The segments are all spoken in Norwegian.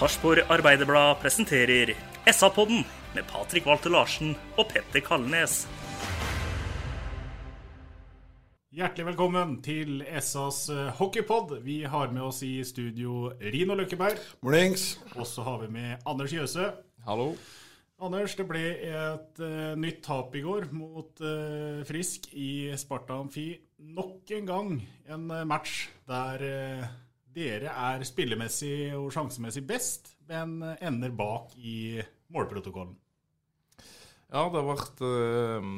Sarpsborg Arbeiderblad presenterer SA-podden med Patrik Walter Larsen og Petter Kalnes. Hjertelig velkommen til SAs eh, hockeypod. Vi har med oss i studio Rino Løkkeberg. Mornings. Og så har vi med Anders Jøse. Hallo. Anders, det ble et uh, nytt tap i går mot uh, Frisk i Sparta Amfi. Nok en gang en uh, match der dere er spillemessig og sjansemessig best, men eh, ender bak i målprotokollen. Ja, det har vært eh,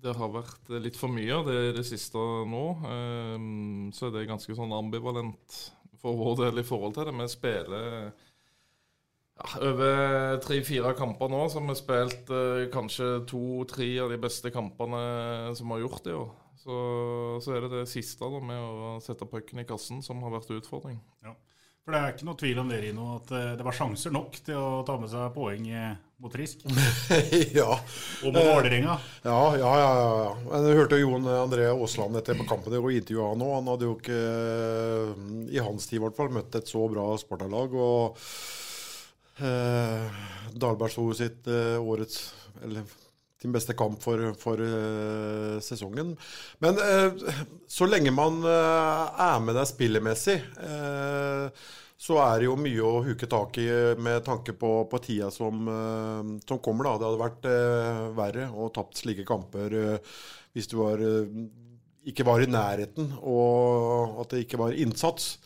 Det har vært litt for mye av det i det siste nå. Så Så er det ganske sånn ambivalent for vår del i forhold til det. Vi spiller ja, over tre-fire kamper nå, så har vi spilt eh, kanskje to-tre av de beste kampene som vi har gjort i år. Så, så er det det siste da, med å sette pucken i kassen som har vært utfordring. Ja. For det er ikke noe tvil om det, Rino, at eh, det var sjanser nok til å ta med seg poeng eh, mot Frisk. ja. Og mot Vålerenga. Ja, ja, ja, ja, ja. Men Jeg hørte Jon André Aasland etter kampen og intervjua han òg. Han hadde jo ikke, i hans tid i hvert fall, møtt et så bra Sparta-lag. Og eh, Dahlberg sto sitt eh, årets eller sin beste kamp for, for uh, sesongen. Men uh, så lenge man uh, er med deg spillemessig, så er det jo mye å huke tak i med tanke på, på tida som, som kommer. da. Det hadde vært verre å tapt slike kamper hvis du var, ikke var i nærheten, og at det ikke var innsats.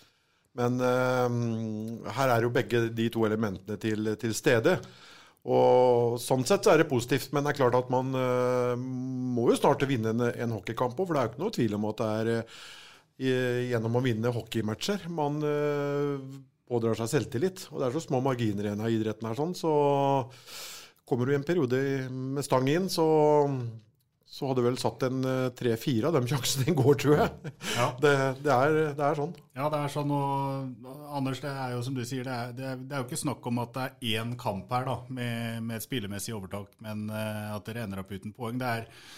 Men her er jo begge de to elementene til, til stede. Og Sånn sett så er det positivt, men det er klart at man uh, må jo snart vinne en, en hockeykamp òg. For det er jo ikke noe tvil om at det er uh, gjennom å vinne hockeymatcher man uh, pådrar seg selvtillit. Og det er så små marginer igjen av idretten her, sånn, så kommer du i en periode med stang inn, så, så hadde vel satt en eh, tre-fire av de sjansene i går, tror jeg. Ja. Det, det, er, det er sånn. Ja, det er sånn, og Anders, det er jo som du sier, det er, det er, er jo ikke snakk om at det er én kamp her da, med, med et spillemessig overtak, men uh, at dere ender opp uten poeng. Det, er,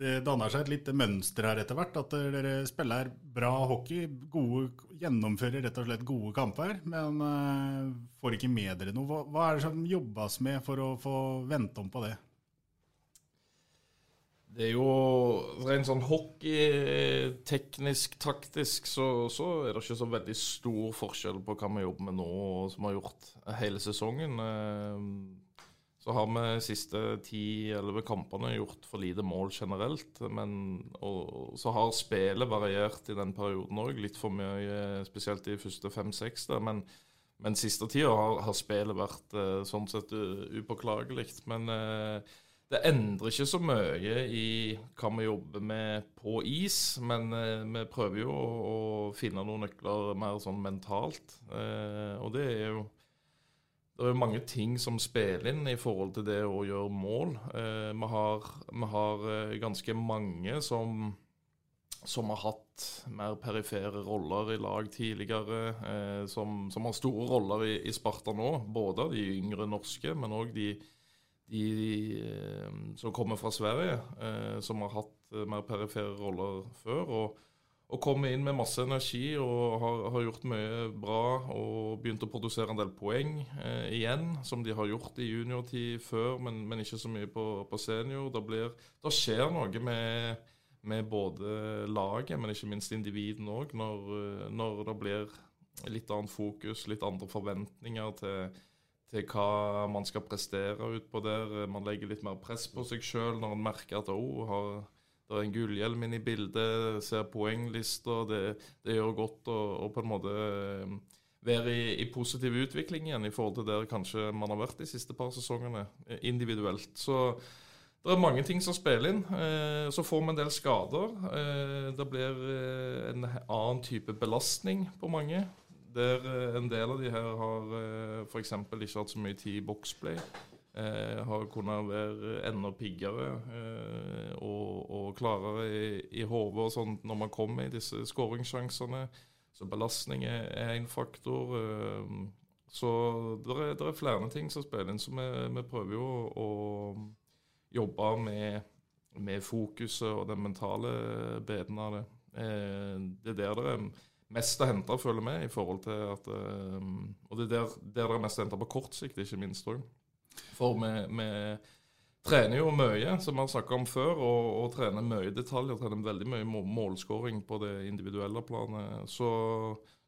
det danner seg et lite mønster her etter hvert, at dere spiller bra hockey, gode, gjennomfører rett og slett gode kamper, men uh, får ikke med dere noe. Hva, hva er det som jobbes med for å få vente om på det? Det er jo rent sånn hockey, teknisk, taktisk, så, så er det ikke så veldig stor forskjell på hva vi jobber med nå, og som har gjort hele sesongen. Eh, Så har vi de siste 10-11 kampene gjort for lite mål generelt. Men, og så har spillet variert i den perioden òg, litt for mye, spesielt de første fem-seks. Men, men siste tida har, har spillet vært eh, sånn sett upåklagelig. Men eh, det endrer ikke så mye i hva vi jobber med på is, men eh, vi prøver jo å, finne noen nøkler mer sånn mentalt. Eh, og det er jo det er mange ting som spiller inn i forhold til det å gjøre mål. Eh, vi, har, vi har ganske mange som, som har hatt mer perifere roller i lag tidligere, som, som har store roller i, i Sparta nå. Både de yngre norske, men òg de, de eh, som kommer fra Sverige, eh, som har hatt eh, mer perifere roller før. og og kommer inn med masse energi og har, har gjort mye bra og begynt å produsere en del poeng eh, igjen, som de har gjort i juniortid før, men, men ikke så mye på, på senior. Da, blir, da skjer noe med, med både laget, men ikke minst individene òg, når, når, det blir litt annet fokus, litt andre forventninger til, til hva man skal prestere utpå der. Man legger litt mer press på seg sjøl når man merker at oh, har, det er en gullhjelm inne i bildet, ser poenglister. Det, det gjør godt å, på en måte være i, i, positiv utvikling igjen i forhold til der kanskje man har vært de siste par sesongene, individuelt. Så det er mange ting som spiller inn. Eh, så får vi en del skader. Eh, det blir eh, en annen type belastning på mange. Der en del av de her har f.eks. ikke hatt så mye tid i boksplay. Har kunnet være enda piggere og, og klarere i, i hodet og sånt når man kommer i disse skåringssjansene. Så belastning er én faktor. Så det er, er, flere ting som spiller inn, så vi, vi prøver jo å jobbe med, med, fokuset og den mentale biten av det. Eh, det er der det er mest å hente, føler vi, i forhold til at eh, Og det er der, det er mest å hente på kort sikt, ikke minst òg. For vi, vi, trener jo mye, som vi har snakka om før, og, og, trener mye detaljer. Trener veldig mye målskåring på det individuelle planet. Så,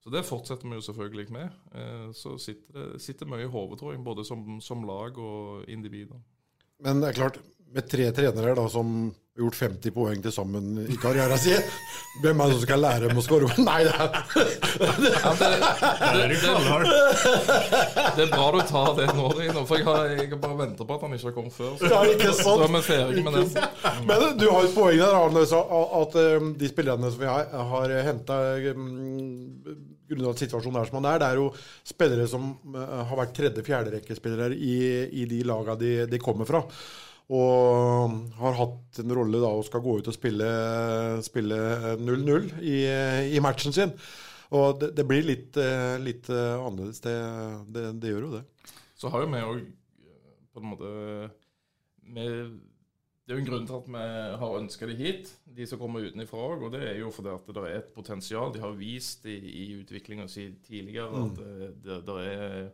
så, det fortsetter vi jo selvfølgelig med. Eh, så sitter det sitter mye i hodet, tror jeg, både som, som lag og individer. Men det er klart, med tre trenere da, som har gjort 50 poeng til sammen i karrieren sin, hvem er det som skal lære dem å skåre? Nei, det er det, det, er bra du tar det nå, Dino, for jeg har, jeg har bare venta på at han ikke har kommet før. Så, ja, ikke sant? så er vi ferdige med det. Men du har et poeng der, Arnes, at um, de spillerne som vi har, har henta um, grunnet at situasjonen er som den er. Det er jo spillere som uh, har vært tredje-fjerderekkespillere i, i de laga de, de kommer fra. Og har hatt en rolle da og skal gå ut og spille 0-0 i, i, matchen sin. Og det, det blir litt, eh, litt, eh, annerledes. Det, det, det, gjør jo det. Så har jo vi òg på en måte med, Det er jo en grunn til at vi har ønska de hit, de som kommer utenfra òg. Og det er jo fordi at det er et potensial. De har vist i, i utviklinga si tidligere at mm. det, det er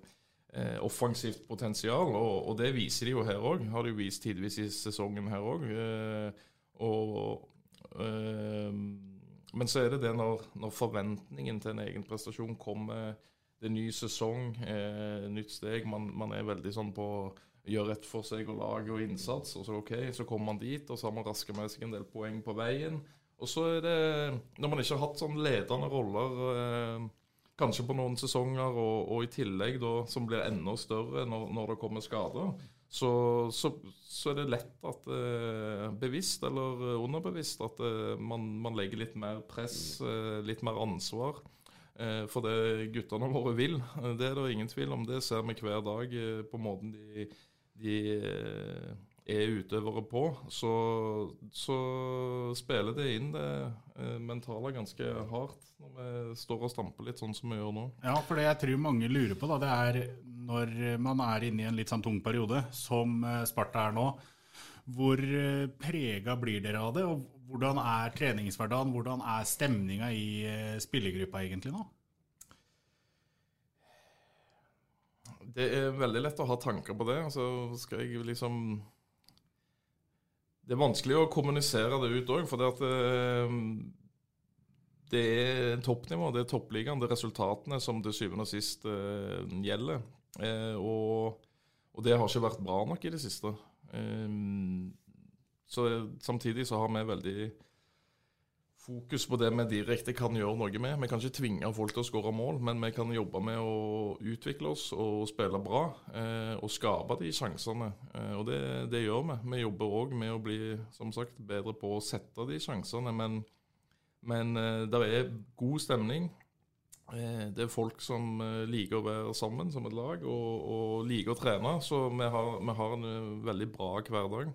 eh, offensivt potensial, og, og, det viser de jo her òg. Har de jo vist tidvis i sesongen her òg. Eh, eh, men så er det det når, når, forventningen til en egen prestasjon kommer. Det er ny sesong, eh, nytt steg. Man, man, er veldig sånn på gjøre rett for seg og lage og innsats. Og så ok, så kommer man dit, og så har man raska med seg en del poeng på veien. Og så er det, når man ikke har hatt sånn ledende roller eh, kanskje på noen sesonger, og, og i tillegg da, som blir enda større når, når det kommer skader, så, så, så, er det lett at eh, bevisst eller underbevisst at eh, man, man, legger litt mer press, eh, litt mer ansvar. For det guttene våre vil, det er det ingen tvil om. Det ser vi hver dag på måten de, de er utøvere på, så, så, spiller det inn det eh, mentale ganske hardt når vi står og stamper litt sånn som vi gjør nå. Ja, for det jeg tror mange lurer på, da, det er når man er inne i en litt sånn tung periode, som eh, Sparta er nå, hvor eh, prega blir dere av det? Og hvordan er treningshverdagen, hvordan er stemninga i spillergruppa egentlig nå? Det er veldig lett å ha tanker på det. Altså skal jeg liksom det er vanskelig å kommunisere det ut òg, for det, at, eh, det er toppnivå, det er toppligaen, det er resultatene som til syvende og sist uh, gjelder. Uh, og, og, det har ikke vært bra nok i det siste. Så Samtidig så har vi veldig fokus på det vi direkte kan gjøre noe med. Vi kan ikke tvinge folk til å skåre mål, men vi kan jobbe med å utvikle oss og spille bra. Eh, og skape de sjansene. Eh, og det, det, gjør vi. Vi jobber òg med å bli som sagt, bedre på å sette de sjansene. Men, men eh, det er god stemning. Det er folk som liker å være sammen som et lag og, og liker å trene. Så vi har, vi har en veldig bra hverdag.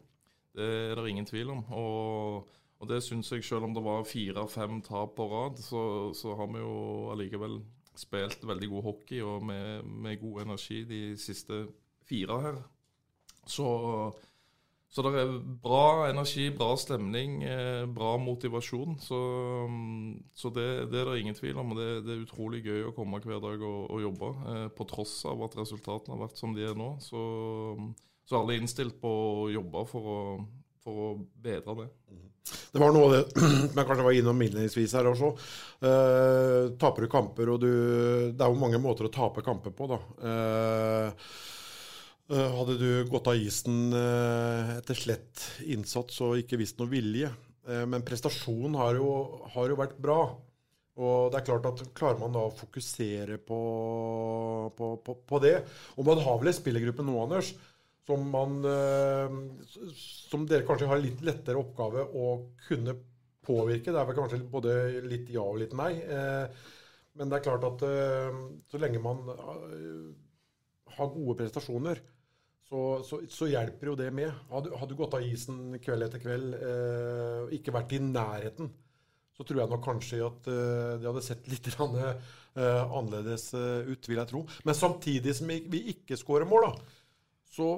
Det er det ingen tvil om. Og og det syns jeg, selv om det var fire-fem tap på rad, så, så, har vi jo allikevel spilt veldig god hockey og med, med god energi de siste fire her. Så, så det er bra energi, bra stemning, eh, bra motivasjon. Så, så det, det, er det ingen tvil om. og det, det, er utrolig gøy å komme hver dag og, og jobbe. Eh, på tross av at resultatene har vært som de er nå. Så, så alle er innstilt på å jobbe for å, for å bedre det. Det var noe av det jeg kanskje var innom innledningsvis her også. Uh, taper du kamper, og du Det er jo mange måter å tape kamper på, da. Uh, hadde du gått av isen etter slett innsats og ikke vist noe vilje. Men prestasjonen har jo, har jo vært bra. Og det er klart at Klarer man da å fokusere på, på, på, på det Og man har vel en spillergruppe nå, Anders, som, man, eh, som dere kanskje har litt lettere oppgave å kunne påvirke. Det er vel kanskje både litt ja og litt nei. Eh, men det er klart at eh, så lenge man har gode prestasjoner, så, så, så hjelper jo det med. Hadde, du gått av isen kveld etter kveld, eh, ikke vært i nærheten, så tror jeg nok kanskje at det hadde sett litt annerledes ut, vil jeg tro. Men samtidig som vi ikke skårer mål, da, så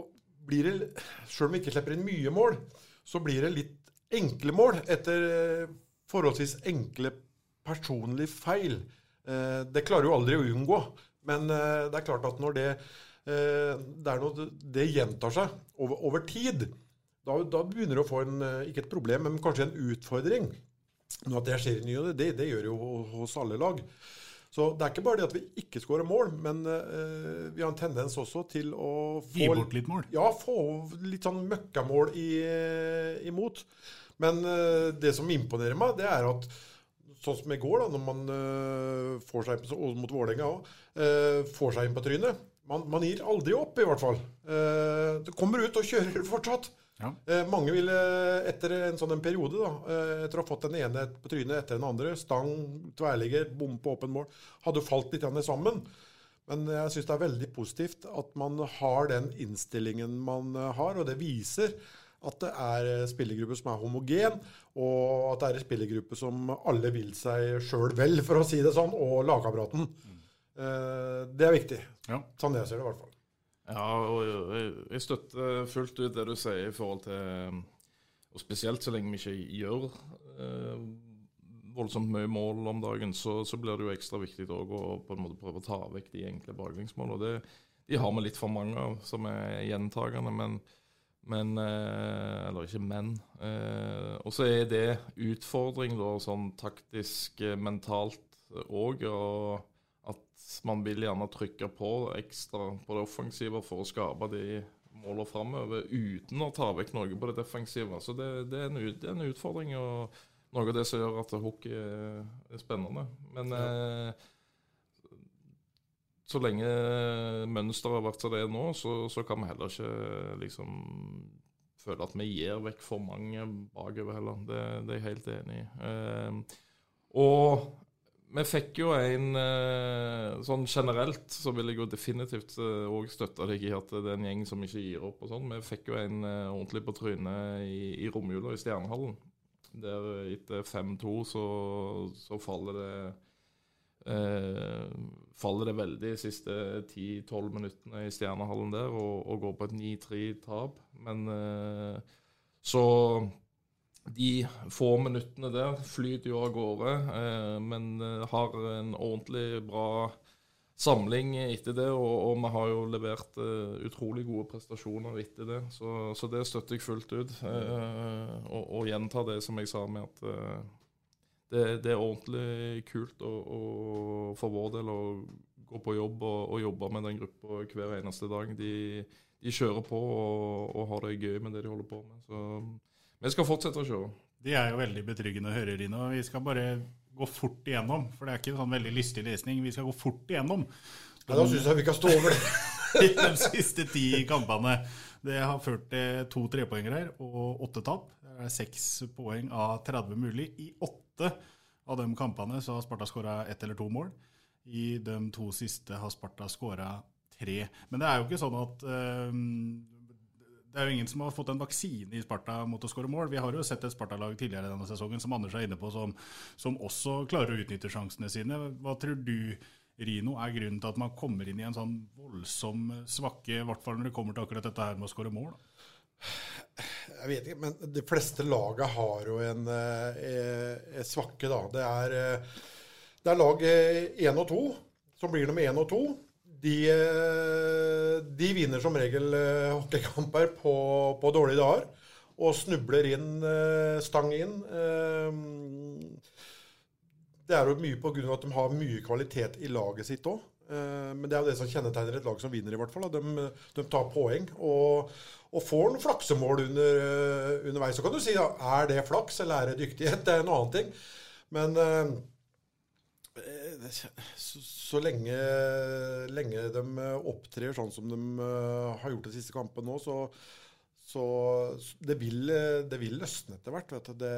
blir det, selv om vi ikke slipper inn mye mål, så blir det litt enkle mål etter forholdsvis enkle personlige feil. Det klarer jo aldri å unngå, men det er klart at når det det, noe, det gjentar seg over, over tid. Da, da, begynner du å få en, ikke et problem, men kanskje en utfordring. Nå At det skjer i ny og det, det gjør jo hos alle lag. Så det er ikke bare det at vi ikke skårer mål, men uh, vi har en tendens også til å få Gi bort litt mål? Ja, få litt sånn møkkamål i, imot. Men uh, det som imponerer meg, det er at sånn som i går, da, når man uh, får seg og mot Vålerenga òg, får seg inn på trynet man, man, gir aldri opp, i hvert fall. Eh, det kommer ut og kjører fortsatt. Ja. Eh, mange ville etter en sånn en periode, da, eh, etter å ha fått den ene på trynet etter den andre, stang, tverrligger, bom på åpen mål, hadde falt litt sammen. Men jeg syns det er veldig positivt at man har den innstillingen man har, og det viser at det er spillergruppe som er homogen, og at det er en spillergruppe som alle vil seg sjøl vel, for å si det sånn, og lagkameraten. Mm. Eh, det er viktig. Ja. Sånn jeg ser det, i hvert fall. Ja, og jeg støtter fullt ut det du sier i forhold til Og spesielt så lenge vi ikke gjør eh, voldsomt mye mål om dagen, så, så blir det jo ekstra viktig å på en måte prøve å ta vekk de enkle baklengsmålene. De har vi litt for mange av, som er gjentagende. Men, men eh, Eller ikke men. Eh, og så er det utfordring, da, sånn taktisk, mentalt òg. Og man vil gjerne trykke på ekstra på det offensive for å skape de målene framover uten å ta vekk noe på det defensive. Så det, det, er, en, det er, en, utfordring og noe av det som gjør at hockey er, er spennende. Men ja. eh, så lenge mønsteret har vært som det er nå, så, så, kan vi heller ikke liksom føle at vi gir vekk for mange bakover heller. Det, det er jeg helt enig i. Eh, og vi fikk jo en eh, Sånn generelt så vil jeg jo definitivt òg eh, støtte deg i at det er en gjeng som ikke gir opp og sånn. Vi fikk jo en eh, ordentlig på trynet i, i romjula i Stjernehallen. Der etter 5-2 så, så, faller det eh, faller det veldig de siste 10-12 minuttene i Stjernehallen der, og, og går på et 9-3-tap. Men eh, så de få minuttene der flyter jo av gårde, eh, men eh, har en ordentlig bra samling etter det. Og, og vi har jo levert uh, utrolig gode prestasjoner etter det, så, så det støtter jeg fullt ut. Og, og gjentar det som jeg sa med at det, det, er ordentlig kult å, å, for vår del å gå på jobb og, og jobbe med den gruppa hver eneste dag. De, de kjører på og, og, har det gøy med det de holder på med. Så vi skal fortsette å kjøre. Det er jo veldig betryggende å høre, Rino. Vi skal bare gå fort igjennom, for det er ikke en sånn veldig lystig lesning. Vi skal gå fort igjennom. Ja, da syns jeg vi kan stå over det. de siste ti kampene. Det har ført til to trepoengere her og åtte tap. Det er seks poeng av 30 mulig. I åtte av de kampene så har Sparta skåra ett eller to mål. I de to siste har Sparta skåra tre. Men det er jo ikke sånn at um, det er jo ingen som har fått en vaksine i Sparta mot å skåre mål. Vi har jo sett et Sparta-lag tidligere denne sesongen som Anders er inne på, som, som, også klarer å utnytte sjansene sine. Hva tror du, Rino, er grunnen til at man kommer inn i en sånn voldsom svakke, i hvert fall når det kommer til akkurat dette her med å skåre mål? Jeg vet ikke, men de fleste laga har jo en eh, svakke, da. Det er, eh, det er lag én eh, og to som blir nummer én og to de, eh, de, vinner som regel eh, hockeykamper på, på, dårlige dager. og snubler inn, eh, stang inn. Det er jo mye pga. at de har mye kvalitet i laget sitt òg. Men det er jo det som kjennetegner et lag som vinner, i hvert fall. De, de tar poeng og, og får noen flaksemål under, underveis. Så kan du si ja, er det flaks eller er det dyktighet? Det er en annen ting. Men så, så lenge, lenge, de opptrer sånn som de har gjort de siste kampene nå, så, så det vil, det vil løsne etter hvert. Det,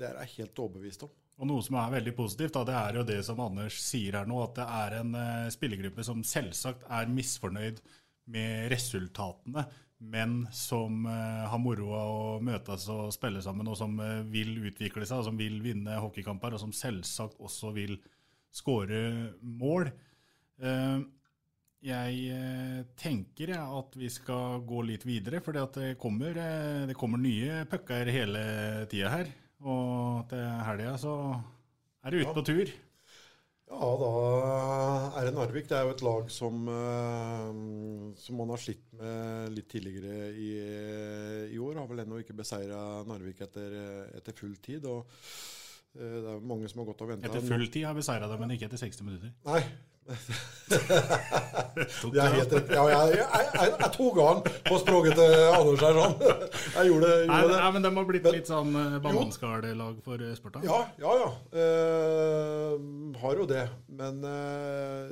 det, er jeg helt overbevist om. Og Noe som er veldig positivt, da, det er jo det som Anders sier her nå, at det er en uh, spillergruppe som selvsagt er misfornøyd med resultatene, men som uh, har moro av å møtes og spille sammen, og som uh, vil utvikle seg, og som vil vinne hockeykamper, og som selvsagt også vil skåre mål. Uh, jeg eh, tenker at vi skal gå litt videre, for det kommer, eh, det kommer nye pucker hele tida her. Og til helga så er det ute på tur. Ja, da er det Narvik. Det er jo et lag som, eh, som man har slitt med litt tidligere i, i år. Har vel ennå ikke beseira Narvik etter, etter, full tid. og det er mange som har gått og venta. Etter full tid har vi seira dem, men ikke etter 60 minutter. Nei, det er helt rett. Ja, jeg, jeg, jeg, jeg tok an på språket til Anders her. Sånn. Jeg gjorde, gjorde nei, det. Nei, men de har blitt litt sånn uh, bananskallag for uh, Sparta? Ja, ja. ja. Uh, har jo det. Men uh,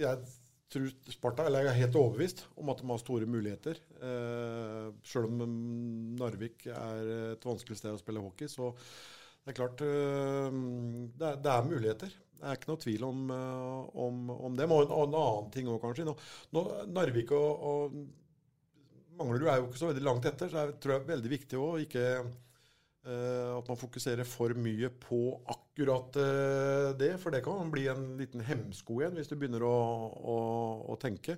jeg tror Sparta, eller jeg er helt overbevist om at de har store muligheter. Uh, Sjøl om Narvik er et vanskelig sted å spille hockey, så det er klart det er, det er muligheter. Det er ikke noe tvil om, eh, om, om det. Og en, annen ting òg, kanskje. Nå, nå, Narvik og, og Manglerud er jo ikke så veldig langt etter, så jeg tror jeg er veldig viktig òg ikke uh, at man fokuserer for mye på akkurat uh, det. For det kan bli en liten hemsko igjen hvis du begynner å, å, å tenke.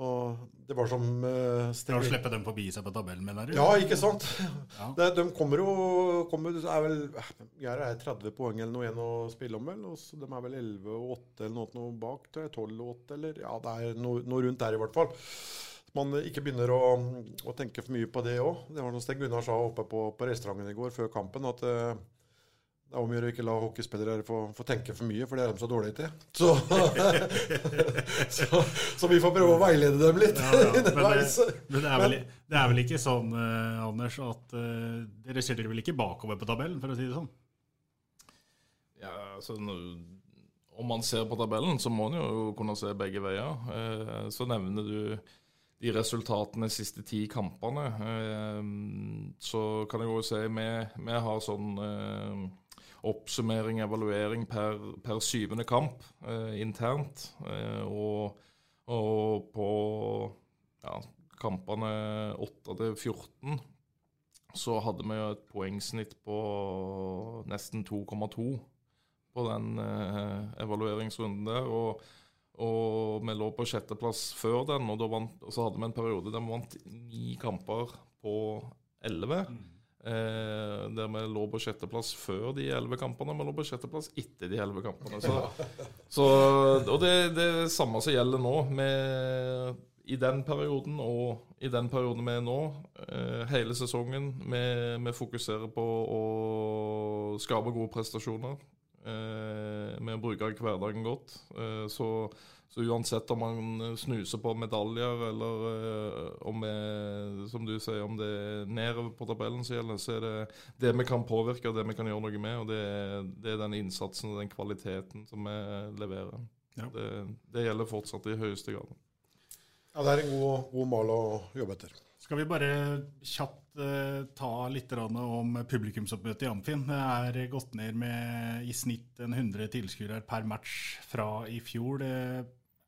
Og det var som uh, Skal du slippe dem forbi seg på tabellen, mener du? Ja, ikke sant. Ja. Det, de kommer jo kommer, er vel, Geir er 30 poeng eller noe igjen å spille om, vel. Og så de er vel 11 og 8 eller noe, noe bak. tror jeg, 12 og 8 eller Ja, det er noe, noe rundt der i hvert fall. Man ikke begynner å, å tenke for mye på det òg. Det var noe Sten Gunnar sa oppe på, på restauranten i går før kampen, at uh, det er om å gjøre å ikke la hockeyspillere få, få, tenke for mye, for det er de så dårlige til. Så, så, så, vi får prøve å veilede dem litt ja, ja. Men, det, men det, er vel, det, er vel, ikke sånn, eh, Anders, at eh, dere ser dere vel ikke bakover på tabellen, for å si det sånn? Ja, altså Om man ser på tabellen, så må man jo kunne se begge veier. Eh, så nevner du de resultatene de siste ti kampene. Så kan jeg jo si vi, vi har sånn oppsummering, evaluering per, per syvende kamp eh, internt. Eh, og, og, på ja, kampene 8 til 14 så hadde vi jo et poengsnitt på nesten 2,2 på den eh, evalueringsrunden der. Og, og, vi lå på sjetteplass før den, og, vant, og så hadde vi en periode der vi vant ni kamper på elleve. Mm. Eh, der vi lå på sjetteplass før de elleve kampene. Vi lå på sjetteplass etter de elleve kampene. Så, så, og det, er det samme som gjelder nå. Med, I den perioden og i den perioden vi er nå, eh, hele sesongen, vi, vi, fokuserer på å skape gode prestasjoner. Eh, med å bruke hverdagen godt. Eh, så så uansett om man snuser på medaljer, eller uh, om vi, som du sier, om det er nedover på tabellen så gjelder, så er det det vi kan påvirke og det vi kan gjøre noe med. Og det, det er den innsatsen og den kvaliteten som vi leverer. Ja. Det, det, gjelder fortsatt i høyeste grad. Ja, det er en god, god mal å jobbe etter. Skal vi bare kjapt ta litt om publikumsoppmøtet i Amfin. Det er gått ned med i snitt 100 tilskuere per match fra i fjor.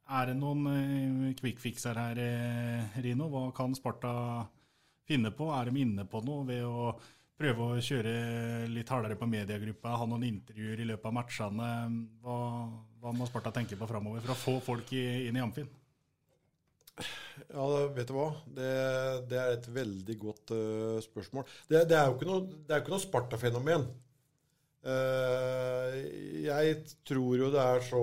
Er det noen kvikkfikser quick fixer her, eh, Rino? Hva kan Sparta finne på? Er de inne på noe ved å prøve å kjøre litt hardere på mediegruppa, ha noen intervjuer i løpet av matchene? Hva, hva må Sparta tenke på framover for å få folk inn i Amfin? Ja, vet du hva. Det, det er et veldig godt uh, spørsmål. Det, det, er jo ikke noe, noe Sparta-fenomen. Uh, jeg tror jo det er så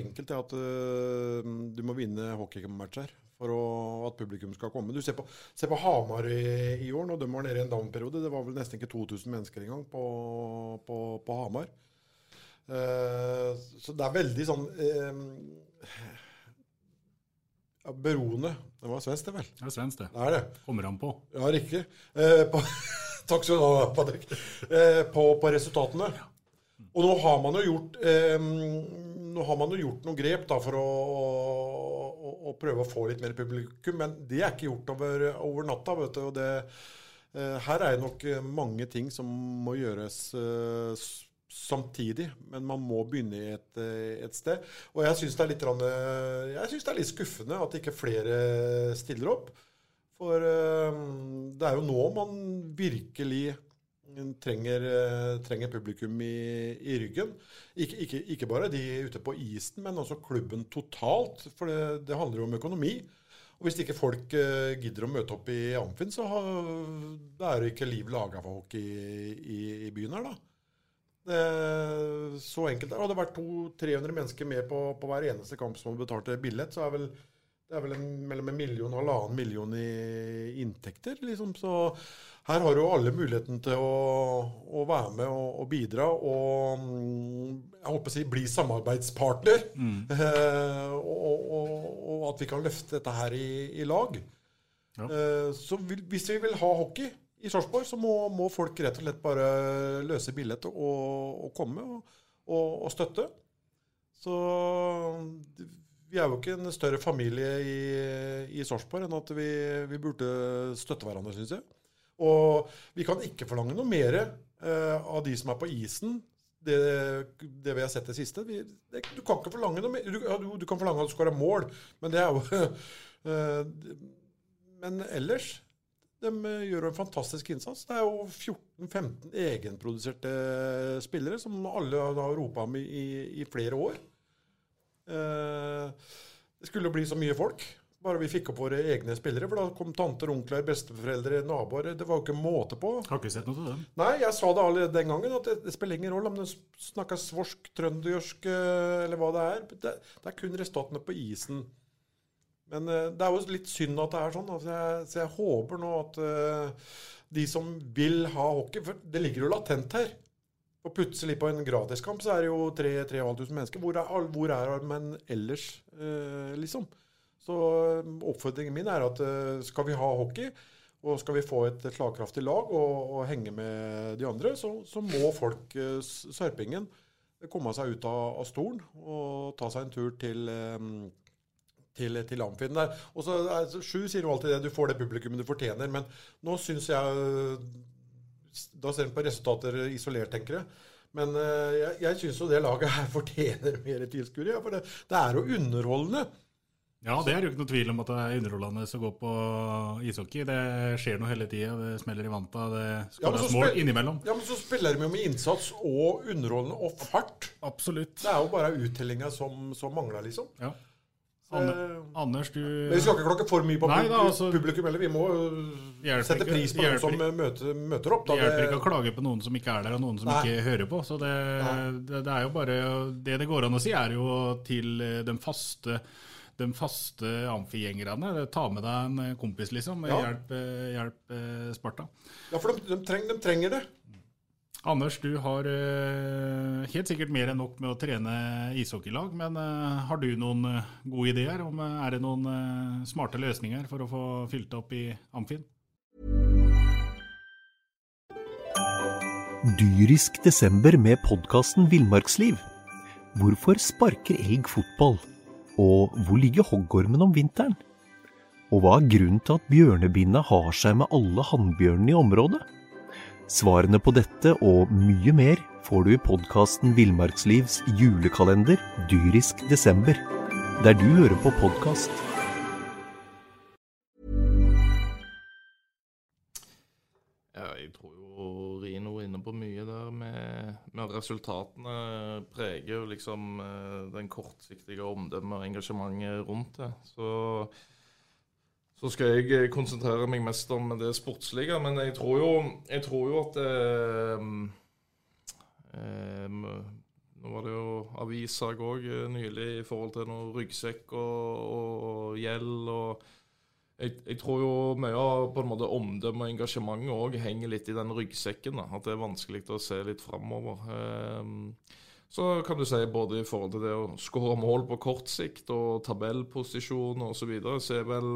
enkelt at uh, du må vinne hockeymatcher for å, at publikum skal komme. Du ser på, ser på Hamar i, i, år, når de var nede i en down-periode. Det var vel nesten ikke 2000 mennesker engang på, på, på Hamar. Uh, så det er veldig sånn ja, Beroende. Det var svensk, det vel? Det er svensk, det. Det er det. Kommer han på. Ja, riktig. Eh, på, takk skal du ha, Patrick. På, på, resultatene. Og nå har man jo gjort nå har man jo gjort noen grep da, for å, å, å, prøve å få litt mer publikum, men det er ikke gjort over, over natta. vet du, og det, uh, Her er det nok mange ting som må gjøres uh, samtidig, men man må begynne et, eh, et sted. Og jeg syns det, det, er litt skuffende at ikke flere stiller opp. For uh, det er jo nå man virkelig trenger, eh, trenger publikum i, i ryggen. Ikke, ikke, ikke, bare de ute på isen, men også klubben totalt. For det, det handler jo om økonomi. Og Hvis ikke folk gidder å møte opp i Amfin, så har, det er det ikke liv laga for folk i, i, i, byen her, da. Det, så enkelt. Hadde det vært 200-300 mennesker med på, på, hver eneste kamp som betalte billett, så er vel det er vel en, mellom en million og halvannen million i inntekter. Liksom. Så her har jo alle muligheten til å, å være med og, og, bidra og jeg håper å si bli samarbeidspartner. Mm. Eh, og, og, og, at vi kan løfte dette her i, i lag. Ja. Eh, så vil, hvis vi vil ha hockey i Sarpsborg, så må, må, folk rett og slett bare løse billett og, komme og, støtte. Så vi er jo ikke en større familie i, i Sarpsborg enn at vi, vi burde støtte hverandre, syns jeg. Og vi kan ikke forlange noe mer eh, av de som er på isen. Det, det vi har sett det siste. Vi, det, du kan ikke forlange noe mer. Du, du, du kan forlange at du skal være mål, men det er jo eh, Men ellers de gjør en fantastisk innsats. Det er jo 14-15 egenproduserte spillere som alle har ropa om i, i flere år. Eh, det skulle bli så mye folk. Bare vi fikk opp våre egne spillere. For da kom tanter, onkler, besteforeldre, naboer. Det var jo ikke måte på. Har ikke sett noe til dem. Nei, jeg sa det allerede den gangen. At det, det spiller ingen rolle om det snakker svorsk, trøndersk eh, eller hva det er. Det, det er kun resultatene på isen. Men uh, det er jo litt synd at det er sånn. Altså, jeg, så jeg håper nå at uh, de som vil ha hockey For det ligger jo latent her. Og plutselig på en gratiskamp så er det jo 3500 mennesker. Hvor er, hvor er man ellers, uh, liksom? Så eh, oppfordringen min er at uh, skal vi ha hockey, og skal vi få et slagkraftig lag og, og henge med de andre, så, så må folk, eh, sørpingen, komme seg ut av, av, stolen og ta seg en tur til til, til Amfinn der. Og så, Sju sier jo alltid det, du får det publikummet du fortjener. Men nå syns jeg da ser en på resultater isolert, tenker jeg. Men uh, jeg, jeg syns jo det laget her fortjener mer tilskuere. Ja, for det, det, er jo underholdende. Ja, det er jo ikke noe tvil om at det er underholdende å gå på ishockey. Det skjer noe hele tida. Det smeller i vanta, det skåres ja, mål innimellom. Ja, men så spiller de jo med innsats og underholdende og fart. Absolutt. Det er jo bare uttellinga som, som mangler, liksom. Ja. Anne, Anders, du Men Vi skal ikke klokke for mye på Nei, da, altså, publikum heller. Vi må sette pris på noen som møter, møter opp. Da. Det hjelper ikke å klage på noen som ikke er der, og noen som Nei. ikke hører på. Så det, det, det, er jo bare Det det går an å si, er jo til den faste de faste amfigjengerne. Ta med deg en kompis, liksom. Ja. Hjelp, hjelp Sparta. Ja, for de, de, treng, de trenger det. Anders, du har uh, helt sikkert mer enn nok med å trene ishockeylag, men uh, har du noen uh, gode ideer? Om, er det noen smarte løsninger for å få fylt opp i Amfin? Dyrisk desember med podkasten Villmarksliv. Hvorfor sparker elg fotball? Og hvor ligger hoggormen om vinteren? Og hva er grunnen til at bjørnebinna har seg med alle hannbjørnene i området? Svarene på dette og mye mer får du i podkasten Villmarkslivs julekalender dyrisk desember, der du hører på podkast. Ja, jeg tror jo Rino er inne på mye der med, med resultatene preger liksom eh, den kortsiktige omdømmet og engasjementet rundt det. Så så skal jeg eh, konsentrere meg mest om det sportslige. Men jeg tror jo, jeg tror jo at eh, eh, Nå var det jo avissak òg nylig i forhold til noe ryggsekk og, og, og gjeld. og jeg, jeg, tror jo mye av på en måte omdømme og engasjementet òg henger litt i den ryggsekken. Da, at det er vanskelig å se litt framover. Eh, så kan du si både i forhold til det å skåre mål på kort sikt og tabellposisjon osv., så, videre, så er vel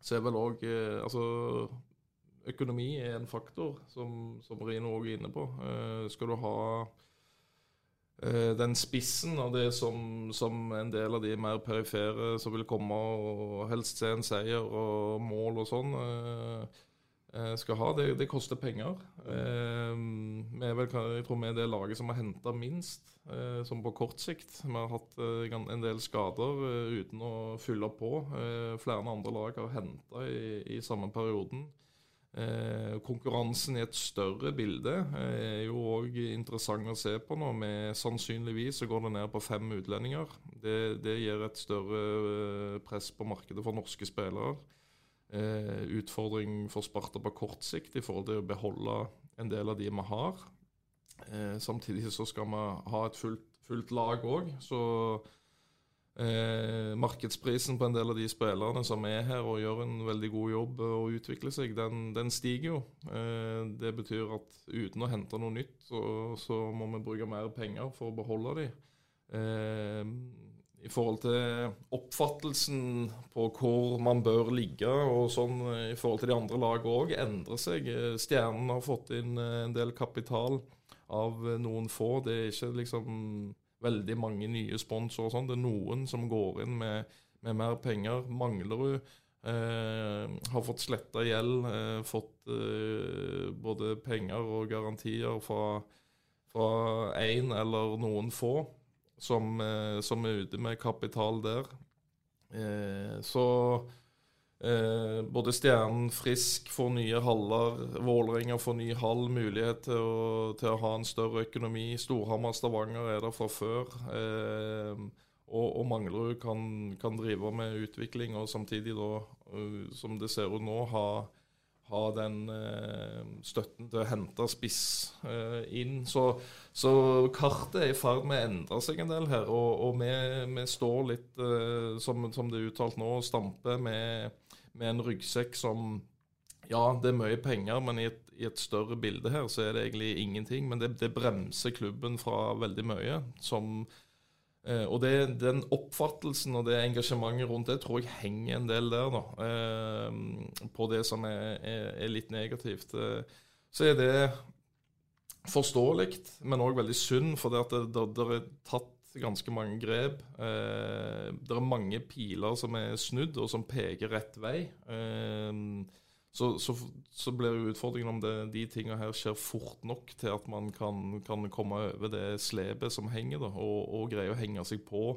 så er vel òg eh, Altså, økonomi er en faktor, som, som Rino òg er inne på. Eh, skal du ha eh, den spissen av det som, som, en del av de mer perifere som vil komme og helst se en seier og mål og sånn, eh, skal ha. Det, det koster penger. Eh, vi er vel, jeg tror vi er det laget som har henta minst, eh, som på kort sikt. Vi har hatt en del skader uten å fylle på. flere andre lag har henta i, i, samme perioden. konkurransen i et større bilde er jo òg interessant å se på nå. Med sannsynligvis så går det ned på fem utlendinger. Det, det gir et større press på markedet for norske spillere eh, utfordring for Sparta på kort sikt i forhold til å beholde en del av de vi har. Eh, samtidig så skal vi ha et fullt, fullt lag òg. Så eh, markedsprisen på en del av de spillerne som er her og gjør en veldig god jobb og utvikler seg, den, den stiger jo. Eh, det betyr at uten å hente noe nytt, så, så må vi bruke mer penger for å beholde de. Eh, i forhold til oppfattelsen på hvor man bør ligge, og sånn i forhold til de andre lagene òg, endrer seg. Stjernen har fått inn eh, en del kapital av noen få. Det er ikke liksom veldig mange nye sponsorer og sånn. Det er noen som går inn med, med mer penger. Manglerud eh, har fått sletta gjeld, eh, fått eh, både penger og garantier fra én eller noen få som, eh, som, er ute med kapital der. Eh, så eh, både Stjernen Frisk får nye haller, Vålerenga får ny hall, mulighet til å, til å, ha en større økonomi. Storhamar Stavanger er der fra før. Eh, og, og Manglerud kan, kan, drive med utvikling, og samtidig, da, som det ser ut nå, ha ha den eh, støtten til å hente spiss eh, inn. Så, så, kartet er i ferd med å endre seg en del her. Og, og vi, vi, står litt, eh, som, som, det er uttalt nå, og stamper med, med, en ryggsekk som Ja, det er mye penger, men i et, i et, større bilde her så er det egentlig ingenting. Men det, det bremser klubben fra veldig mye. som og det, Den oppfattelsen og det engasjementet rundt det tror jeg henger en del der, da. Eh, på det som er, er, er litt negativt. Eh, så er det forståelig, men òg veldig synd, for det, det, det, det, er tatt ganske mange grep. Eh, det er mange piler som er snudd, og som peker rett vei. Eh, så, så, så, blir jo utfordringen om det, de tingene her skjer fort nok til at man kan, kan komme over det slepet som henger, da, og, og greie å henge seg på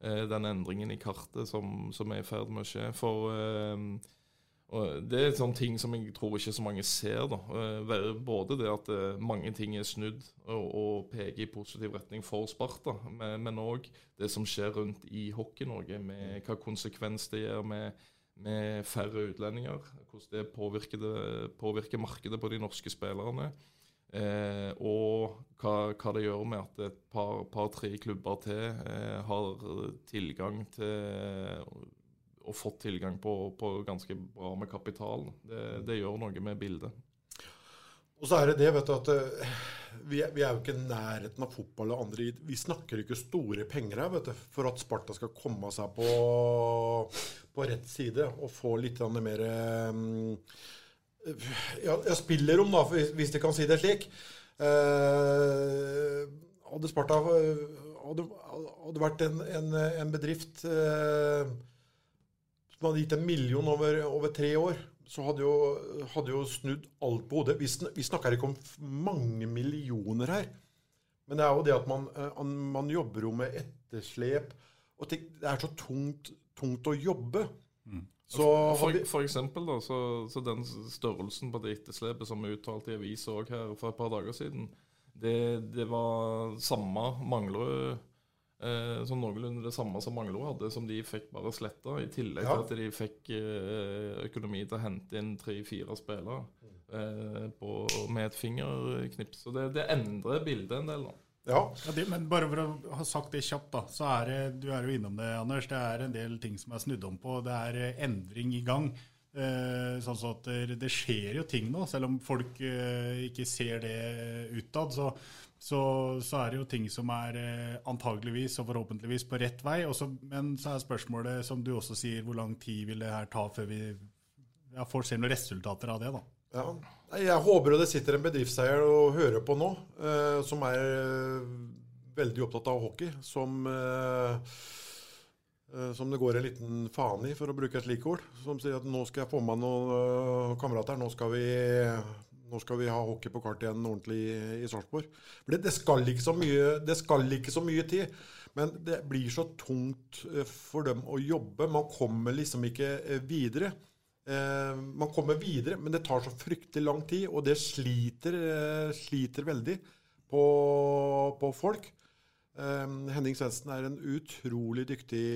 eh, den endringen i kartet som, som, er i ferd med å skje. For eh, det er sånne ting som jeg tror ikke så mange ser. da. Eh, både det at eh, mange ting er snudd og, og peker i positiv retning for Sparta, men òg det som skjer rundt i Hockey-Norge, med hva konsekvens det gjør med med færre utlendinger. Hvordan det påvirker, det, påvirker markedet på de norske spillerne. Eh, og hva, hva, det gjør med at et par-tre par, klubber til eh, har tilgang til og fått tilgang på, på, ganske bra med kapital. Det, det gjør noe med bildet. Og så er det det, vet du, at eh, vi er, vi er, jo ikke i nærheten av fotball og andre Vi snakker ikke store penger her vet du, for at Sparta skal komme seg på, på rett side og få litt mer ja, ja, spillerom, da, hvis de kan si det slik. Eh, hadde Sparta hadde, hadde vært en, en, en bedrift eh, som hadde gitt en million over, over tre år så hadde jo, hadde jo snudd alt på hodet. Vi, vi snakker ikke om mange millioner her. Men det er jo det at man, eh, man jobber jo med etterslep. Og det er så tungt, tungt å jobbe. Mm. Så for, for, eksempel, da, så, så, den størrelsen på det etterslepet som vi uttalte i avisa her for et par dager siden, det, det var samme Manglerud Eh, som noenlunde det samme som Manglerud hadde, som de fikk bare sletta. I tillegg ja. til at de fikk eh, økonomi til å hente inn tre-fire spillere eh, på, med et fingerknips. Så det, det, endrer bildet en del. da. Ja. Ja, det, men bare for å ha sagt det kjapt, da, så er det, du er jo innom det, Anders, det er en del ting som er snudd om på. Det er eh, endring i gang. Eh, sånn at det, det skjer jo ting nå, selv om folk eh, ikke ser det utad. Så, så, så er det jo ting som er eh, antageligvis og forhåpentligvis på rett vei. Også, men så er spørsmålet, som du også sier, hvor lang tid vil det her ta før vi ja, får se noen resultater av det, da. Ja. Jeg håper det sitter en bedriftseier og hører på nå, eh, som er eh, veldig opptatt av hockey. Som, eh, eh, som det går en liten faen i, for å bruke et slikt ord. Som sier at nå skal jeg få med noen eh, kamerater. Nå skal, vi, nå skal vi ha hockey på kart igjen ordentlig i, i Sarpsborg. For det, det, skal mye, det skal ikke så mye tid. Men det blir så tungt for dem å jobbe. Man kommer liksom ikke videre. Eh, man kommer videre, men det tar så fryktelig lang tid, og det sliter, eh, sliter veldig på, på folk. Eh, Henning Svendsen er en utrolig dyktig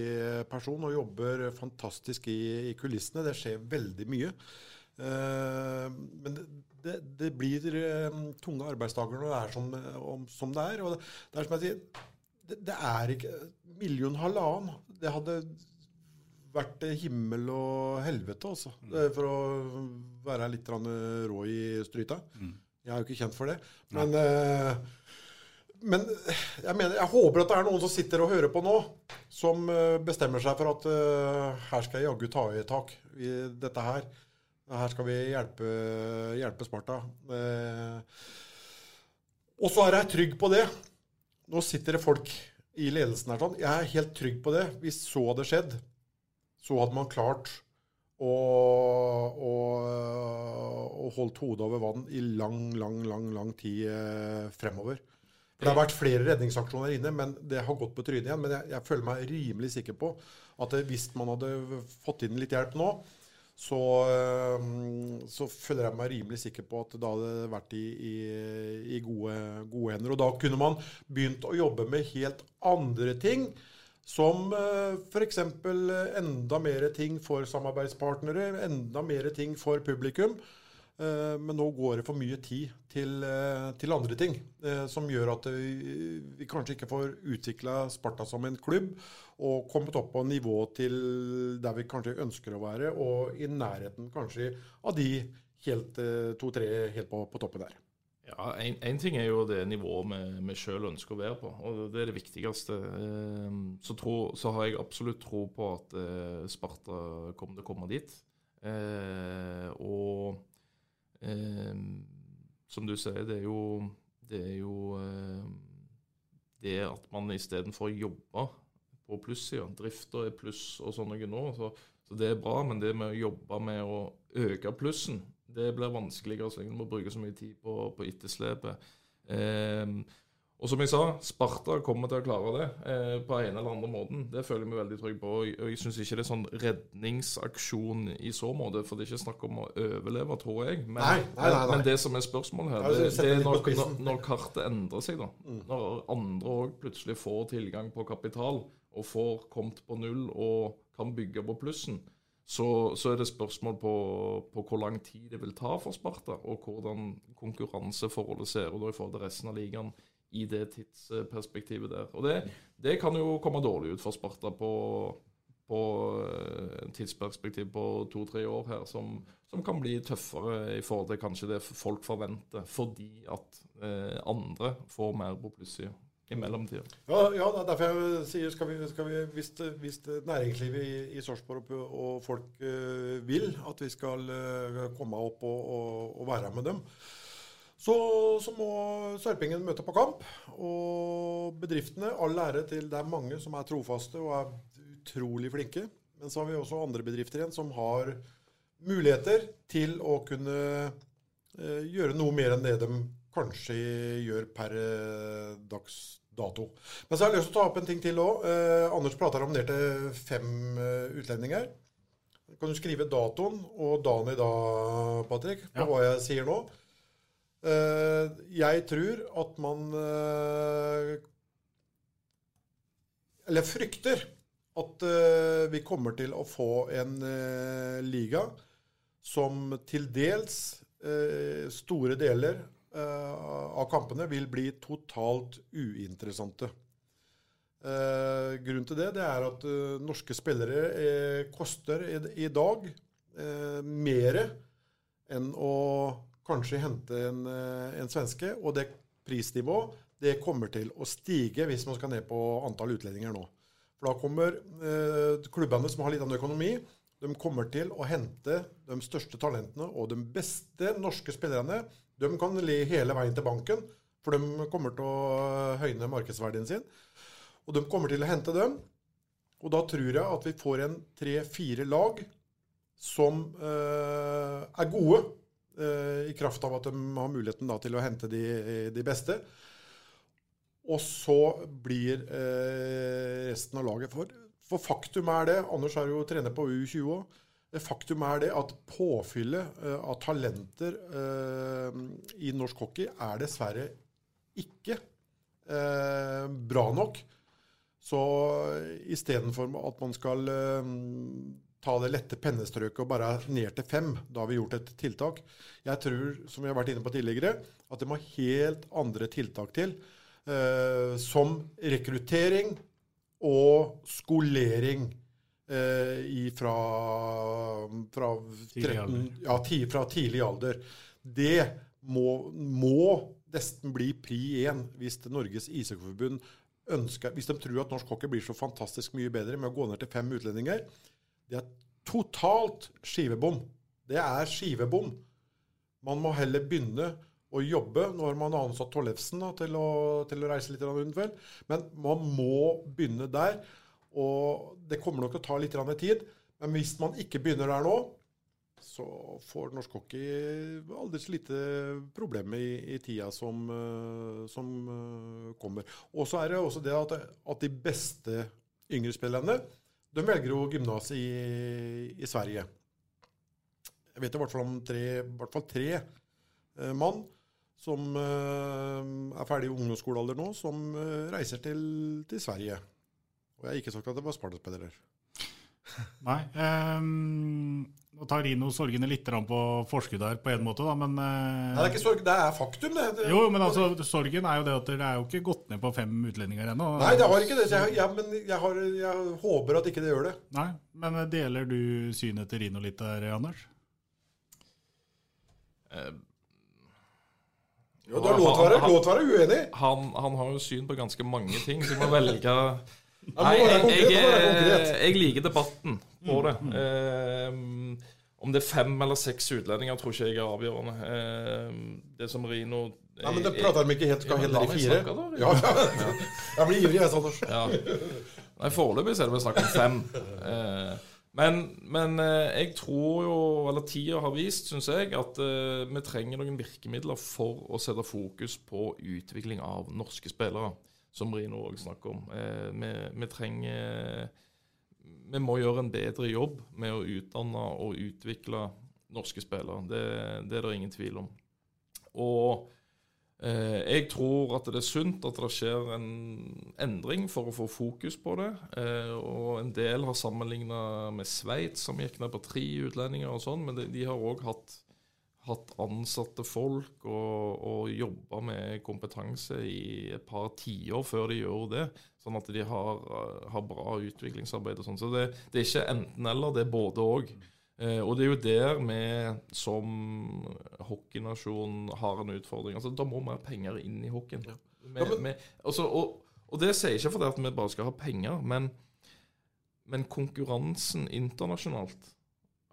person og jobber fantastisk i, i kulissene. Det skjer veldig mye. Eh, men det, det, det blir eh, tunge arbeidsdager når det er som, om, som det er. Og det, det er som jeg sier, det, det er ikke million halvannen. Det hadde vært himmel og helvete, altså. Det er For å være litt rå i stryta. Jeg er jo ikke kjent for det. Men, eh, men jeg, mener, jeg håper at det er noen som sitter og hører på nå, som eh, bestemmer seg for at eh, her skal jeg jaggu ta i tak i dette her. Her skal vi hjelpe, hjelpe Sparta. Eh, og så er jeg trygg på det. Nå sitter det folk i ledelsen her sånn. Jeg er helt trygg på det. Hvis så hadde skjedd, så hadde man klart å, å, å holdt hodet over vann i lang, lang, lang, lang tid eh, fremover. For Det har vært flere redningsaksjoner inne, men det har gått på trynet igjen. Men jeg, jeg føler meg rimelig sikker på at eh, hvis man hadde fått inn litt hjelp nå, så, eh, så føler jeg meg rimelig sikker på at det hadde vært i, i, i gode, gode hender. Og da kunne man begynt å jobbe med helt andre ting. Som eh, f.eks. enda mer ting for samarbeidspartnere, enda mer ting for publikum. Eh, Men nå går det for mye tid til, eh, til andre ting, eh, som gjør at vi, vi kanskje ikke får utvikla Sparta som en klubb og kommet opp på nivå til der vi kanskje ønsker å være, og i nærheten kanskje av de helt eh, to-tre helt på, på toppen der. Ja, Én ting er jo det nivået vi, sjøl ønsker å være på, og det er det viktigste. Eh, Så, tro, så har jeg absolutt tro på at eh, Sparta kommer til å komme dit. Eh, og eh, som du sier, det er jo det, er jo, eh, det at man istedenfor å jobbe på plussida Drifta er pluss og sånn noe nå, så, så det er bra. Men det med å jobbe med å øke plussen, det blir vanskeligere så lenge du må bruke så mye tid på, på etterslepet. Eh, og som jeg sa, Sparta kommer til å klare det eh, på en eller andre måten. Det føler jeg meg veldig trygg på. Og jeg syns ikke det er sånn redningsaksjon i så måte, for det er ikke snakk om å overleve, tror jeg. Men, Nei, nei, nei, men det som er spørsmålet her, det, det det er når, når, når kartet endrer seg, da. Mm. Når andre òg plutselig får tilgang på kapital, og får kommet på null og kan bygge på plussen, så, så er det spørsmål på, på hvor lang tid det vil ta for Sparta, og hvordan konkurranseforholdet ser ut i forhold til resten av ligaen i det tidsperspektivet der. Og det, det kan jo komme dårlig ut for Sparta på, på eh, tidsperspektiv på to-tre år her, som, som kan bli tøffere i forhold til kanskje det folk forventer, fordi at eh, andre får mer på plussida i mellomtida. Ja, ja, er derfor jeg sier skal vi, skal vi, hvis, hvis næringslivet i, i Sarpsborg og, folk eh, vil at vi skal eh, komme opp og, og, og være med dem, så, så må Sørpingen møte på kamp. Og bedriftene, all ære til det er mange som er trofaste og er utrolig flinke. Men så har vi også andre bedrifter igjen som har muligheter til å kunne eh, gjøre noe mer enn det de kanskje gjør per eh, dags dato. Men så har jeg lyst til å ta opp en ting til òg. Eh, Anders prater om ned til fem eh, utlendinger. Kan du skrive datoen og dagen i dag, Patrick, på Ja. hva jeg sier nå? Eh, jeg tror at man eh, Eller frykter at eh, vi kommer til å få en liga som til dels, eh, store deler, av kampene vil bli totalt uinteressante. Eh, grunnen til det, det er at eh, norske spillere eh, koster i, dag eh, mer enn å kanskje hente en, eh, en svenske. Og det prisnivået det kommer til å stige hvis man skal ned på antall utlendinger nå. For da kommer eh, klubbene som har litt annen økonomi, de kommer til å hente de største talentene og de beste norske spillerne. De kan le hele veien til banken, for de kommer til å høyne markedsverdien sin. Og de kommer til å hente dem. Og da tror jeg at vi får en tre-fire lag som eh, er gode, eh, i kraft av at de har muligheten da, til å hente de, de beste. Og så blir eh, resten av laget for. For faktum er det, Anders er jo trener på U20 òg, faktum er det at påfyllet eh, av talenter eh, i norsk hockey er dessverre ikke eh, bra nok. Så istedenfor at man skal eh, ta det lette pennestrøket og bare ned til fem, da har vi gjort et tiltak. Jeg tror, som vi har vært inne på tidligere, at det må helt andre tiltak til. Eh, som rekruttering og skolering eh, i, fra, fra, 13, ja, ti, fra tidlig alder. Det må, må nesten bli pri én hvis Norges ishockeyforbund ønsker Hvis de tror at norsk hockey blir så fantastisk mye bedre med å gå ned til fem utlendinger. Det er totalt skivebom. Det er skivebom. Man må heller begynne å jobbe når man har ansatt Tollefsen da, til, å, til, å, reise litt rundt vel. Men man må begynne der. Og det kommer nok til å ta litt tid. Men hvis man ikke begynner der nå, så får norsk hockey aldri så lite problemer i, i tida som, uh, som uh, kommer. Og så er det også det at, at de beste yngre spillerne de velger jo gymnas i, i, Sverige. Jeg vet i hvert fall om tre, hvert fall tre eh, mann som er ferdig i ungdomsskolealder nå, som reiser til, til Sverige. Og jeg har ikke sagt at det var Sparta-spillere. Nei. Um, nå tar Rino sorgene litt på forskudd her, på en måte, da, men uh, Nei, Det er ikke sorg, det er faktum, det. det jo, men altså, sorgen er jo det at det er jo ikke gått ned på fem utlendinger ennå. Nei, det har ikke det. Jeg, ja, men jeg, har, jeg, håper at ikke det gjør det. Nei, Men deler du synet til Rino litt der, Anders? Uh, jo, det er lov til å være uenig. Han, han, har jo syn på ganske mange ting, så man må velge Nei, jeg, jeg, jeg, liker debatten på det. Um, om det er fem eller seks utlendinger, tror ikke jeg er avgjørende. Um, det som Rino Nei, men det prater de ikke helt hva heller de fire. Ja, ja. Jeg blir ivrig, jeg, Sanders. Ja. Nei, Foreløpig er det vel snakk om fem. Uh, men, men jeg tror jo, eller tida har vist, syns jeg, at vi trenger noen virkemidler for å sette fokus på utvikling av norske spillere som Rino òg snakker om. Eh, vi, vi, trenger Vi må gjøre en bedre jobb med å utdanne og utvikle norske spillere. Det, det er det ingen tvil om. Og eh, jeg tror at det er sunt at det skjer en endring for å få fokus på det. Eh, og en del har sammenligna med Sveits, som gikk ned på tre utlendinger og sånn, men de, de har òg hatt hatt ansatte folk og, og jobba med kompetanse i et par tiår før de gjør det. Sånn at de har, har bra utviklingsarbeid og sånn. Så det, det, er ikke enten-eller, det er både òg. Eh, og det er jo der vi som hockeynasjon har en utfordring. Altså, Da må mer penger inn i hockeyen. Ja. Ja, altså, og, og, det sier ikke fordi at vi bare skal ha penger, men, men konkurransen internasjonalt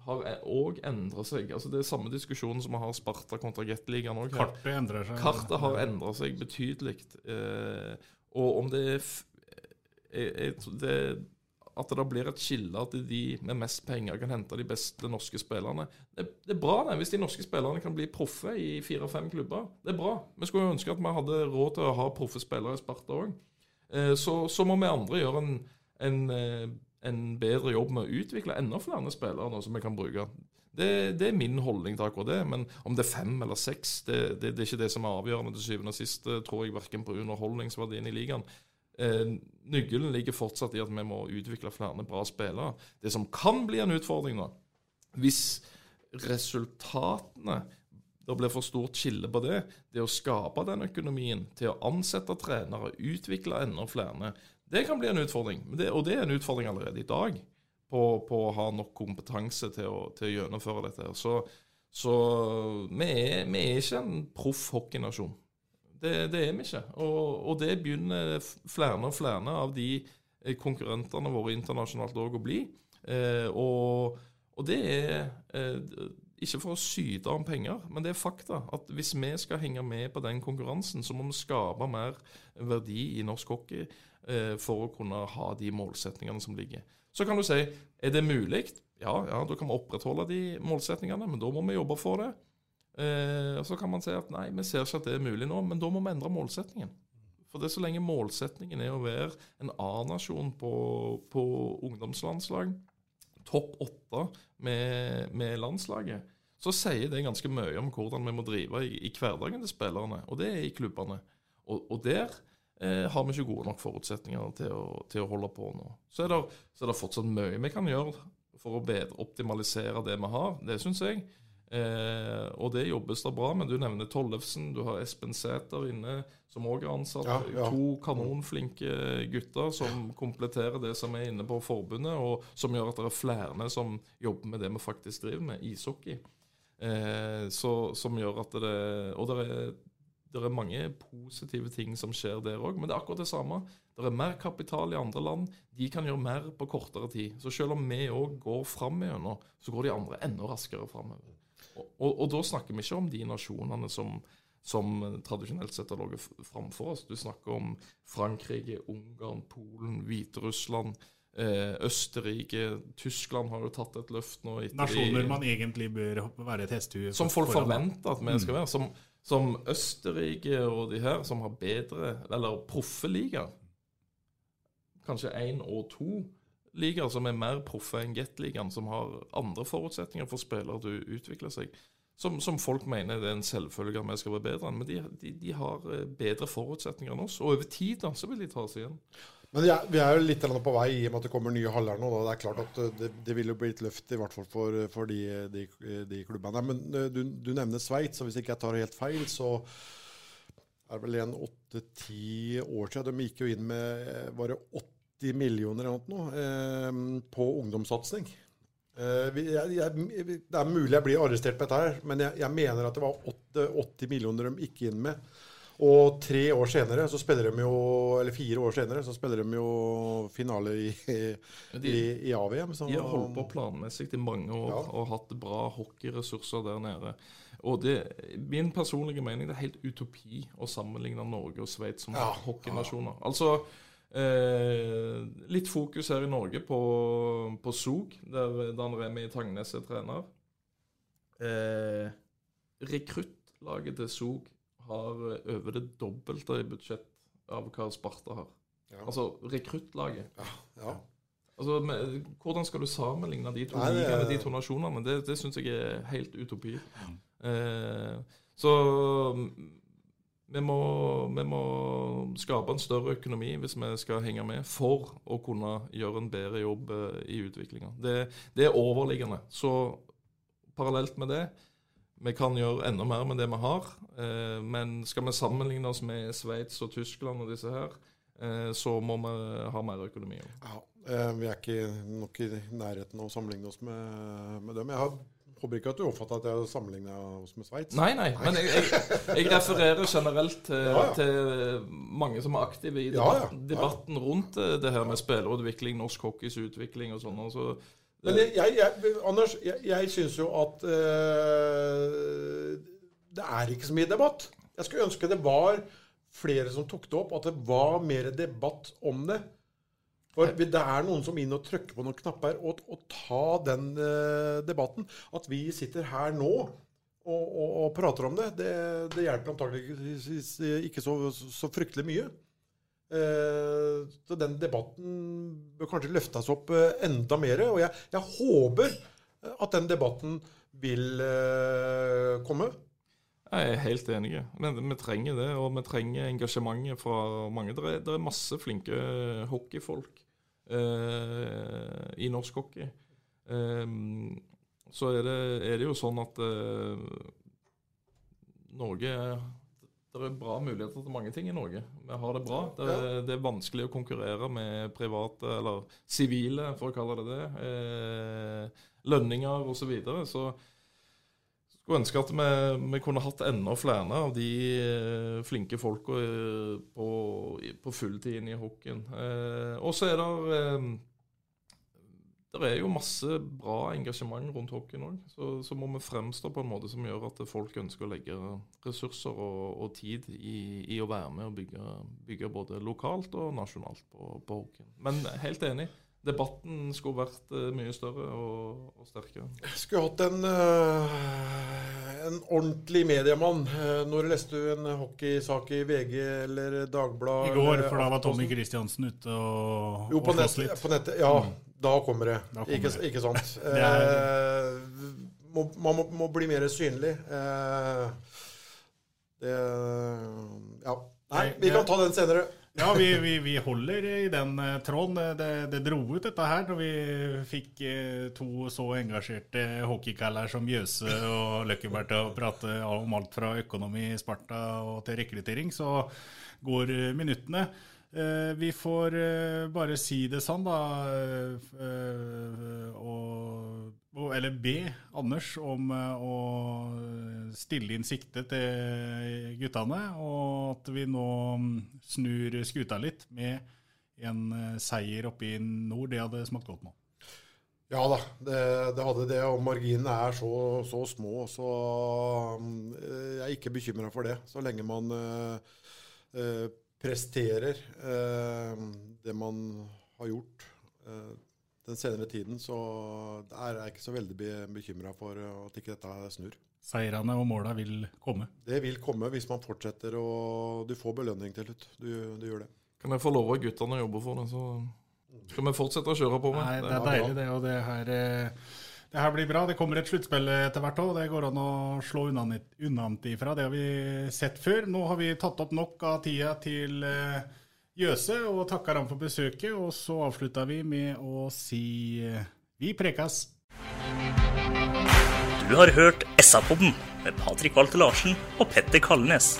har òg endra seg. Altså Det er samme diskusjonen som vi har Sparta kontra Gateligaen òg. Kartet endrer seg. Kartet har endra seg betydelig. Eh, og om det er jeg, det, At det blir et skille at de med mest penger kan hente de beste norske spillerne. Det, det er bra det, hvis de norske spillerne kan bli proffe i fire-fem klubber. Det er bra. Vi skulle jo ønske at vi hadde råd til å ha proffe spillere i Sparta òg. Eh, så, så, må vi andre gjøre en, en eh, en bedre jobb med å utvikle enda flere spillere nå, som vi kan bruke. Det, det, er min holdning til akkurat det. Men om det er fem eller seks, det, det, det er ikke det som er avgjørende til syvende og sist, tror jeg, verken på underholdningsverdien i ligaen. Eh, Nøkkelen ligger fortsatt i at vi må utvikle flere bra spillere. Det som kan bli en utfordring nå, hvis resultatene det blir for stort skille på det. Det å skape den økonomien til å ansette trenere, utvikle enda flere, det kan bli en utfordring. Og det er en utfordring allerede i dag, på, på å ha nok kompetanse til å, til å gjennomføre dette. Så, så vi, er, vi, er, ikke en proff hockeynasjon. Det, det, er vi ikke. Og, og, det begynner flere og flere av de eh, konkurrentene våre internasjonalt òg å bli. Eh, og, og, det er eh, ikke for å syte om penger, men det er fakta. At hvis vi skal henge med på den konkurransen, så må vi skape mer verdi i norsk hockey for å kunne ha de målsetningene som ligger. Så kan du si er det mulig? Ja, ja, da kan vi opprettholde de målsetningene, men da må vi jobbe for det. Eh, Så kan man si at nei, vi ser ikke at det er mulig nå, men da må vi endre målsetningen. For det er så lenge målsetningen er å være en A-nasjon på, på, ungdomslandslag, topp åtte med, med, landslaget, så sier det ganske mye om hvordan vi må drive i, i hverdagen til spillerne, og det er i klubbene. Og, og der eh, har vi ikke gode nok forutsetninger til å, til å holde på nå. Så er, det, så er, det, fortsatt mye vi kan gjøre for å bedre, optimalisere det vi har. Det syns jeg. Eh, og det jobbes da bra, med. du nevner Tollefsen. Du har Espen Sæter inne, som òg er ansatt. Ja, ja. To kanonflinke gutter som kompletterer det som er inne på forbundet, og som gjør at det er flere som jobber med det vi faktisk driver med, ishockey. Eh, så, som gjør at det Og det er, det er mange positive ting som skjer der òg, men det er akkurat det samme. Det er mer kapital i andre land. De kan gjøre mer på kortere tid. Så selv om vi òg går fram gjennom, så går de andre enda raskere framover. Og, og, og, da snakker vi ikke om de nasjonene som, som tradisjonelt sett har ligget framfor oss. Du snakker om Frankrike, Ungarn, Polen, Hviterussland. Eh, Østerrike, Tyskland har jo tatt et løft nå. Nasjoner man egentlig bør være et hestehue Som folk forventer at vi skal mm. være. Som, som, Østerrike og de her, som har bedre, eller proffe ligaer. Kanskje én og to ligaer som er mer proffe enn Gateligaen, som har andre forutsetninger for spillere til å utvikle seg. Som, som, folk mener det er en selvfølge at vi skal være bedre enn. Men de, de, de, har eh, bedre forutsetninger enn oss. Og over tid da, så vil de ta seg igjen. Men ja, vi er jo litt på vei i og med at det kommer nye haller nå. Da. Det er klart at eh, det, det vil jo bli et løft, i hvert fall for, for de, de, de, klubbene. Men eh, du, du nevner Sveits, og hvis ikke jeg tar helt feil, så er det vel en åtte-ti år siden de gikk jo inn med Var det 80 millioner eller noe eh, på ungdomssatsing. Eh, det er mulig jeg blir arrestert på dette, her, men jeg, jeg mener at det var 8, 80 millioner de gikk inn med. Og tre år senere, så spiller de jo, eller fire år senere, så spiller de jo finale i, i, i AVM. Så. De har holdt på planmessig i mange år ja. og hatt bra hockeyressurser der nede. Og det, Min personlige mening det er helt utopi å sammenligne Norge og Sveits som ja. hockeynasjoner. Altså, Eh, litt fokus her i Norge på, på Zug, der Dan Remi Tangnes er trener. Eh, rekruttlaget til Zug har over det dobbelte i budsjett av hva Sparta har. Ja. Altså rekruttlaget. Ja, ja. Altså, med, hvordan skal du sammenligne de to ligaene, de to nasjonene? Det, det syns jeg er helt utopi. Mm. Eh, så vi må, vi må, skape en større økonomi hvis vi skal henge med, for å kunne gjøre en bedre jobb eh, i utviklinga. Det, det, er overliggende. Så parallelt med det vi kan gjøre enda mer med det vi har. Eh, men skal vi sammenligne oss med Sveits og Tyskland og disse her, eh, så må vi ha mer økonomi. Ja, Vi er ikke nok i nærheten av å sammenligne oss med, med dem. Jeg har Håper ikke at du oppfatter at jeg sammenligna oss med Sveits. Nei, nei, men jeg, jeg, jeg refererer generelt til, ja, ja. til, mange som er aktive i debatten, ja, debatten rundt eh, det her med spillerutvikling, norsk hockeys utvikling og sånn. Så, men jeg, Anders, jeg, jeg syns jo at uh, det er ikke så mye debatt. Jeg skulle ønske det var flere som tok det opp, at det var mer debatt om det. For det er noen som inn og trykker på noen knapper og, og ta den uh, debatten. At vi sitter her nå og, og, og prater om det, det, det hjelper antakeligvis ikke så, så, fryktelig mye. Uh, så den debatten bør kanskje løftes opp uh, enda mer. Og jeg, jeg, håper at den debatten vil komme. Jeg er helt enig. Men vi trenger det, og vi trenger engasjementet fra mange. Det er masse flinke hockeyfolk eh, i norsk hockey. Eh, så er det, er det, jo sånn at eh, Norge det er bra muligheter til mange ting i Norge. Vi har det bra. Det er, det er vanskelig å konkurrere med private, eller sivile, for å kalle det det. Eh, lønninger osv. Så, videre. så skulle ønske at vi, vi, kunne hatt enda flere av de eh, flinke folka eh, på, på fulltid i hockeyen. Eh, og så er det eh, det er jo masse bra engasjement rundt hockeyen òg. Så, så, må vi fremstå på en måte som gjør at folk ønsker å legge ressurser og, og tid i, i, å være med og bygge, bygge både lokalt og nasjonalt på, på hockeyen. Men helt enig. Debatten skulle vært uh, mye større og, og, sterkere. Skulle hatt en, uh, en ordentlig mediemann. Uh, når leste du en hockeysak i VG eller Dagbladet? I går, for da var Tommy Kristiansen ute og, jo, på og litt. På nettet, ja. Mm. Da kommer det. Da kommer ikke, det. ikke, sant. Eh, må, man må, må, bli mer synlig. det Ja. Nei, vi kan ta den senere. Ja, vi, vi, vi, holder i den uh, tråden. Det, det, dro ut dette her når vi fikk uh, to så engasjerte hockeykaller som Jøse og Løkkeberg til å prate om alt fra økonomi, Sparta og til rekruttering. Så går minuttene. Eh, vi får eh, bare si det sånn, da. Eh, og, eller be Anders om å stille inn sikte til guttene. Og at vi nå mm, snur skuta litt med en seier oppe i nord. Det hadde smakt godt nå. Ja da, det, det, hadde det. Og marginene er så, så små, så mm, jeg er ikke bekymra for det. Så lenge man uh, presterer eh, det man har gjort eh, den senere tiden, så er jeg ikke så veldig be bekymra for at ikke dette snur. Seirene og måla vil komme? Det vil komme hvis man fortsetter, og du får belønning til slutt. Du, du gjør det. Kan jeg få love guttene å jobbe for det, så skal vi fortsette å kjøre på med. Nei, det er deilig, det. Og det her eh, det her blir bra. Det kommer et sluttspill etter hvert òg. Det går an å slå unnanfra. Det har vi sett før. Nå har vi tatt opp nok av tida til uh, Jøse og takker ham for besøket. Og så avslutter vi med å si uh, vi prekas. Du har hørt SA-podden med Patrik Walter Larsen og Petter Kalnes.